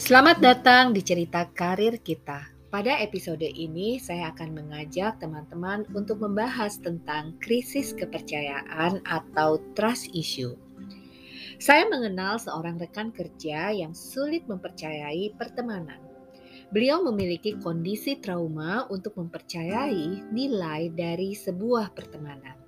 Selamat datang di cerita karir kita. Pada episode ini, saya akan mengajak teman-teman untuk membahas tentang krisis kepercayaan atau trust issue. Saya mengenal seorang rekan kerja yang sulit mempercayai pertemanan. Beliau memiliki kondisi trauma untuk mempercayai nilai dari sebuah pertemanan.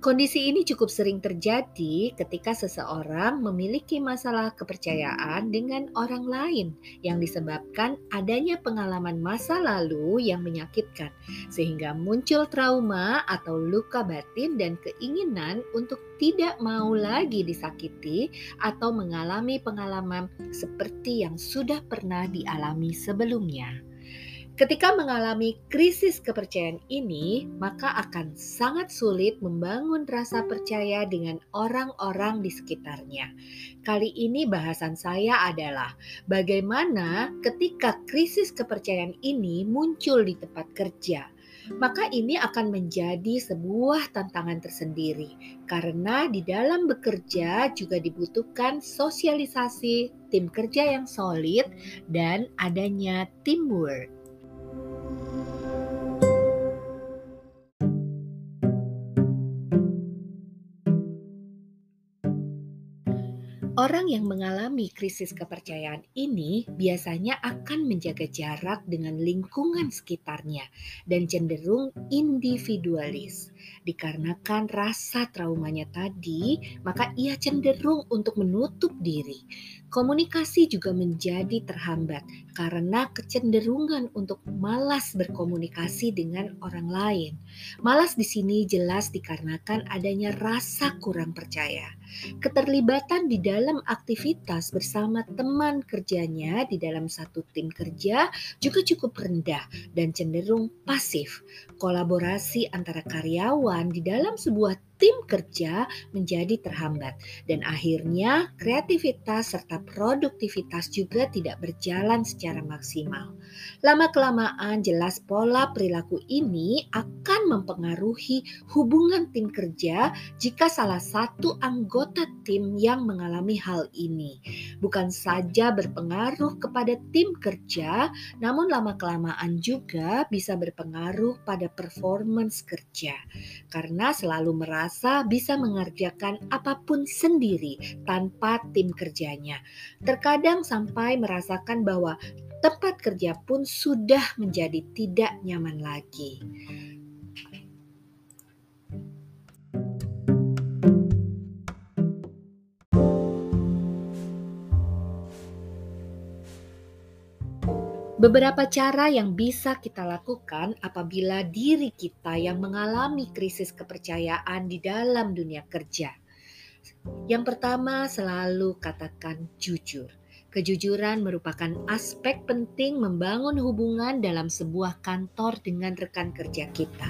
Kondisi ini cukup sering terjadi ketika seseorang memiliki masalah kepercayaan dengan orang lain yang disebabkan adanya pengalaman masa lalu yang menyakitkan, sehingga muncul trauma atau luka batin dan keinginan untuk tidak mau lagi disakiti atau mengalami pengalaman seperti yang sudah pernah dialami sebelumnya. Ketika mengalami krisis kepercayaan ini, maka akan sangat sulit membangun rasa percaya dengan orang-orang di sekitarnya. Kali ini bahasan saya adalah bagaimana ketika krisis kepercayaan ini muncul di tempat kerja maka ini akan menjadi sebuah tantangan tersendiri karena di dalam bekerja juga dibutuhkan sosialisasi tim kerja yang solid dan adanya teamwork. Orang yang mengalami krisis kepercayaan ini biasanya akan menjaga jarak dengan lingkungan sekitarnya dan cenderung individualis. Dikarenakan rasa traumanya tadi, maka ia cenderung untuk menutup diri. Komunikasi juga menjadi terhambat karena kecenderungan untuk malas berkomunikasi dengan orang lain. Malas di sini jelas dikarenakan adanya rasa kurang percaya. Keterlibatan di dalam aktivitas bersama teman kerjanya di dalam satu tim kerja juga cukup rendah dan cenderung pasif. Kolaborasi antara karyawan di dalam sebuah tim kerja menjadi terhambat dan akhirnya kreativitas serta produktivitas juga tidak berjalan secara maksimal. Lama-kelamaan jelas pola perilaku ini akan mempengaruhi hubungan tim kerja jika salah satu anggota tim yang mengalami hal ini. Bukan saja berpengaruh kepada tim kerja, namun lama-kelamaan juga bisa berpengaruh pada performance kerja karena selalu merasa bisa mengerjakan apa pun sendiri tanpa tim kerjanya. Terkadang sampai merasakan bahwa tempat kerja pun sudah menjadi tidak nyaman lagi. Beberapa cara yang bisa kita lakukan apabila diri kita yang mengalami krisis kepercayaan di dalam dunia kerja. Yang pertama, selalu katakan jujur. Kejujuran merupakan aspek penting membangun hubungan dalam sebuah kantor dengan rekan kerja kita.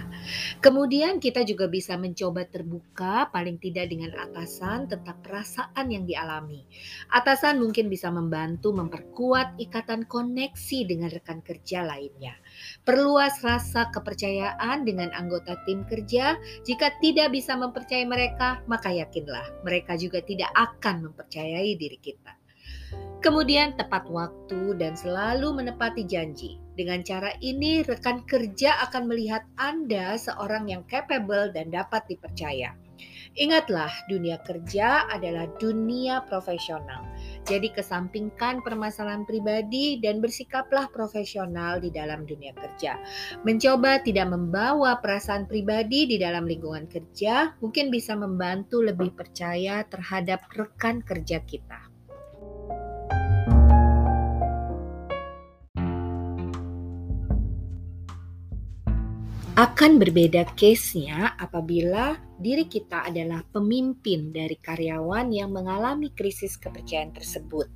Kemudian kita juga bisa mencoba terbuka paling tidak dengan atasan tentang perasaan yang dialami. Atasan mungkin bisa membantu memperkuat ikatan koneksi dengan rekan kerja lainnya. Perluas rasa kepercayaan dengan anggota tim kerja. Jika tidak bisa mempercayai mereka, maka yakinlah mereka juga tidak akan mempercayai diri kita. Kemudian tepat waktu dan selalu menepati janji. Dengan cara ini rekan kerja akan melihat Anda seorang yang capable dan dapat dipercaya. Ingatlah, dunia kerja adalah dunia profesional. Jadi kesampingkan permasalahan pribadi dan bersikaplah profesional di dalam dunia kerja. Mencoba tidak membawa perasaan pribadi di dalam lingkungan kerja mungkin bisa membantu lebih percaya terhadap rekan kerja kita. Akan berbeda case-nya apabila diri kita adalah pemimpin dari karyawan yang mengalami krisis kepercayaan tersebut.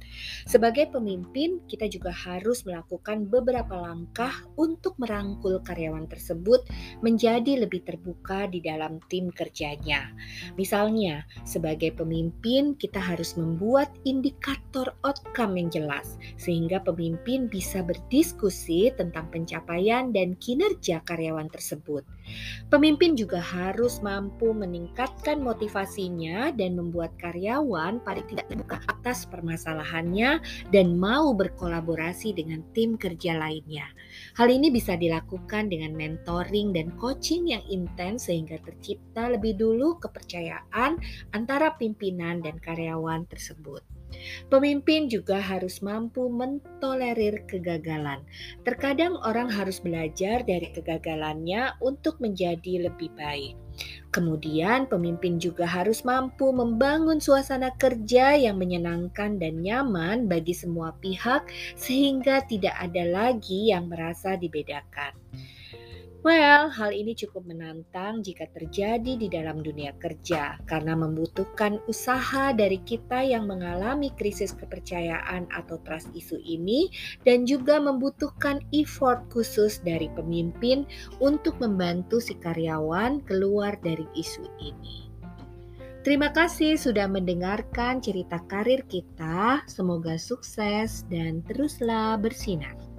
Sebagai pemimpin, kita juga harus melakukan beberapa langkah untuk merangkul karyawan tersebut menjadi lebih terbuka di dalam tim kerjanya. Misalnya, sebagai pemimpin, kita harus membuat indikator outcome yang jelas sehingga pemimpin bisa berdiskusi tentang pencapaian dan kinerja karyawan tersebut. Pemimpin juga harus mampu meningkatkan motivasinya dan membuat karyawan paling tidak terbuka atas permasalahannya dan mau berkolaborasi dengan tim kerja lainnya. Hal ini bisa dilakukan dengan mentoring dan coaching yang intens sehingga tercipta lebih dulu kepercayaan antara pimpinan dan karyawan tersebut. Pemimpin juga harus mampu mentolerir kegagalan. Terkadang orang harus belajar dari kegagalannya untuk menjadi lebih baik. Kemudian, pemimpin juga harus mampu membangun suasana kerja yang menyenangkan dan nyaman bagi semua pihak, sehingga tidak ada lagi yang merasa dibedakan. Well, hal ini cukup menantang jika terjadi di dalam dunia kerja karena membutuhkan usaha dari kita yang mengalami krisis kepercayaan atau trust isu ini dan juga membutuhkan effort khusus dari pemimpin untuk membantu si karyawan keluar dari isu ini. Terima kasih sudah mendengarkan cerita karir kita. Semoga sukses dan teruslah bersinar.